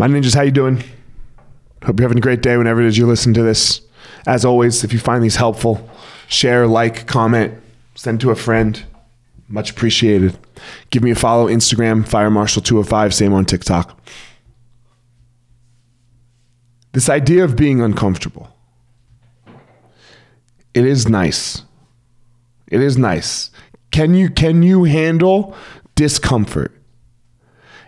My ninjas, how you doing? Hope you're having a great day whenever it is you listen to this. As always, if you find these helpful, share, like, comment, send to a friend. Much appreciated. Give me a follow Instagram, Fire Marshal 205, same on TikTok. This idea of being uncomfortable. It is nice. It is nice. Can you can you handle discomfort?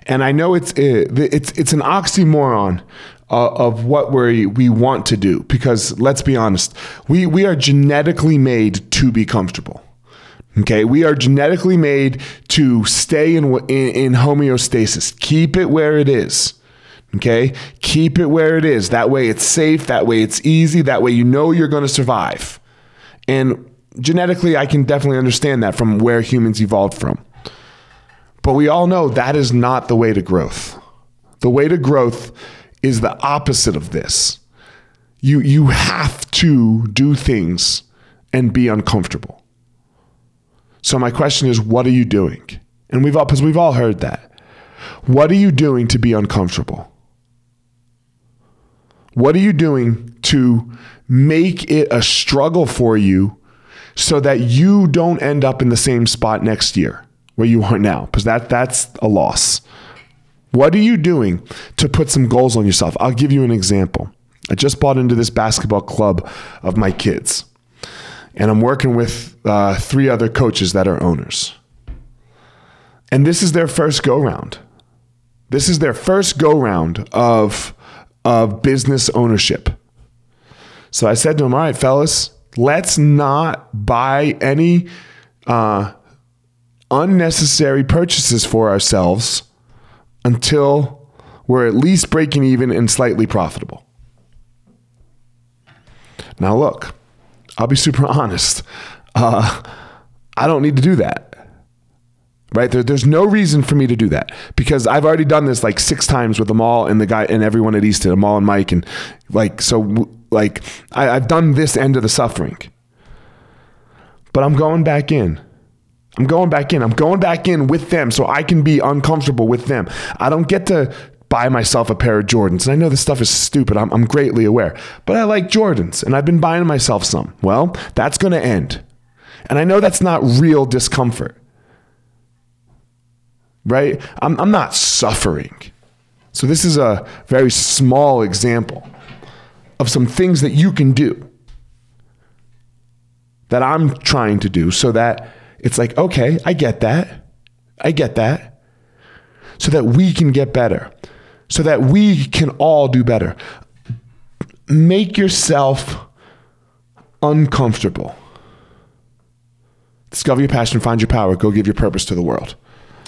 And I know it's it's it's an oxymoron uh, of what we we want to do because let's be honest, we we are genetically made to be comfortable. Okay, we are genetically made to stay in, in, in homeostasis. Keep it where it is. Okay, keep it where it is. That way it's safe. That way it's easy. That way you know you're going to survive. And genetically, I can definitely understand that from where humans evolved from. But we all know that is not the way to growth. The way to growth is the opposite of this. You, you have to do things and be uncomfortable. So my question is, what are you doing? And we've all, because we've all heard that. What are you doing to be uncomfortable? What are you doing to make it a struggle for you so that you don't end up in the same spot next year where you are now? Because that, that's a loss. What are you doing to put some goals on yourself? I'll give you an example. I just bought into this basketball club of my kids, and I'm working with uh, three other coaches that are owners. And this is their first go round. This is their first go round of, of business ownership. So I said to them, All right, fellas, let's not buy any uh, unnecessary purchases for ourselves until we're at least breaking even and slightly profitable. Now, look, I'll be super honest. Uh, I don't need to do that. Right there, there's no reason for me to do that because I've already done this like six times with them all and the guy and everyone at Easton, Amal and Mike, and like so, like I, I've done this end of the suffering. But I'm going back in. I'm going back in. I'm going back in with them so I can be uncomfortable with them. I don't get to buy myself a pair of Jordans. And I know this stuff is stupid. I'm, I'm greatly aware. But I like Jordans and I've been buying myself some. Well, that's going to end. And I know that's not real discomfort. Right? I'm, I'm not suffering. So this is a very small example of some things that you can do that I'm trying to do so that it's like, okay, I get that. I get that. So that we can get better, so that we can all do better. Make yourself uncomfortable. Discover your passion, find your power, go give your purpose to the world.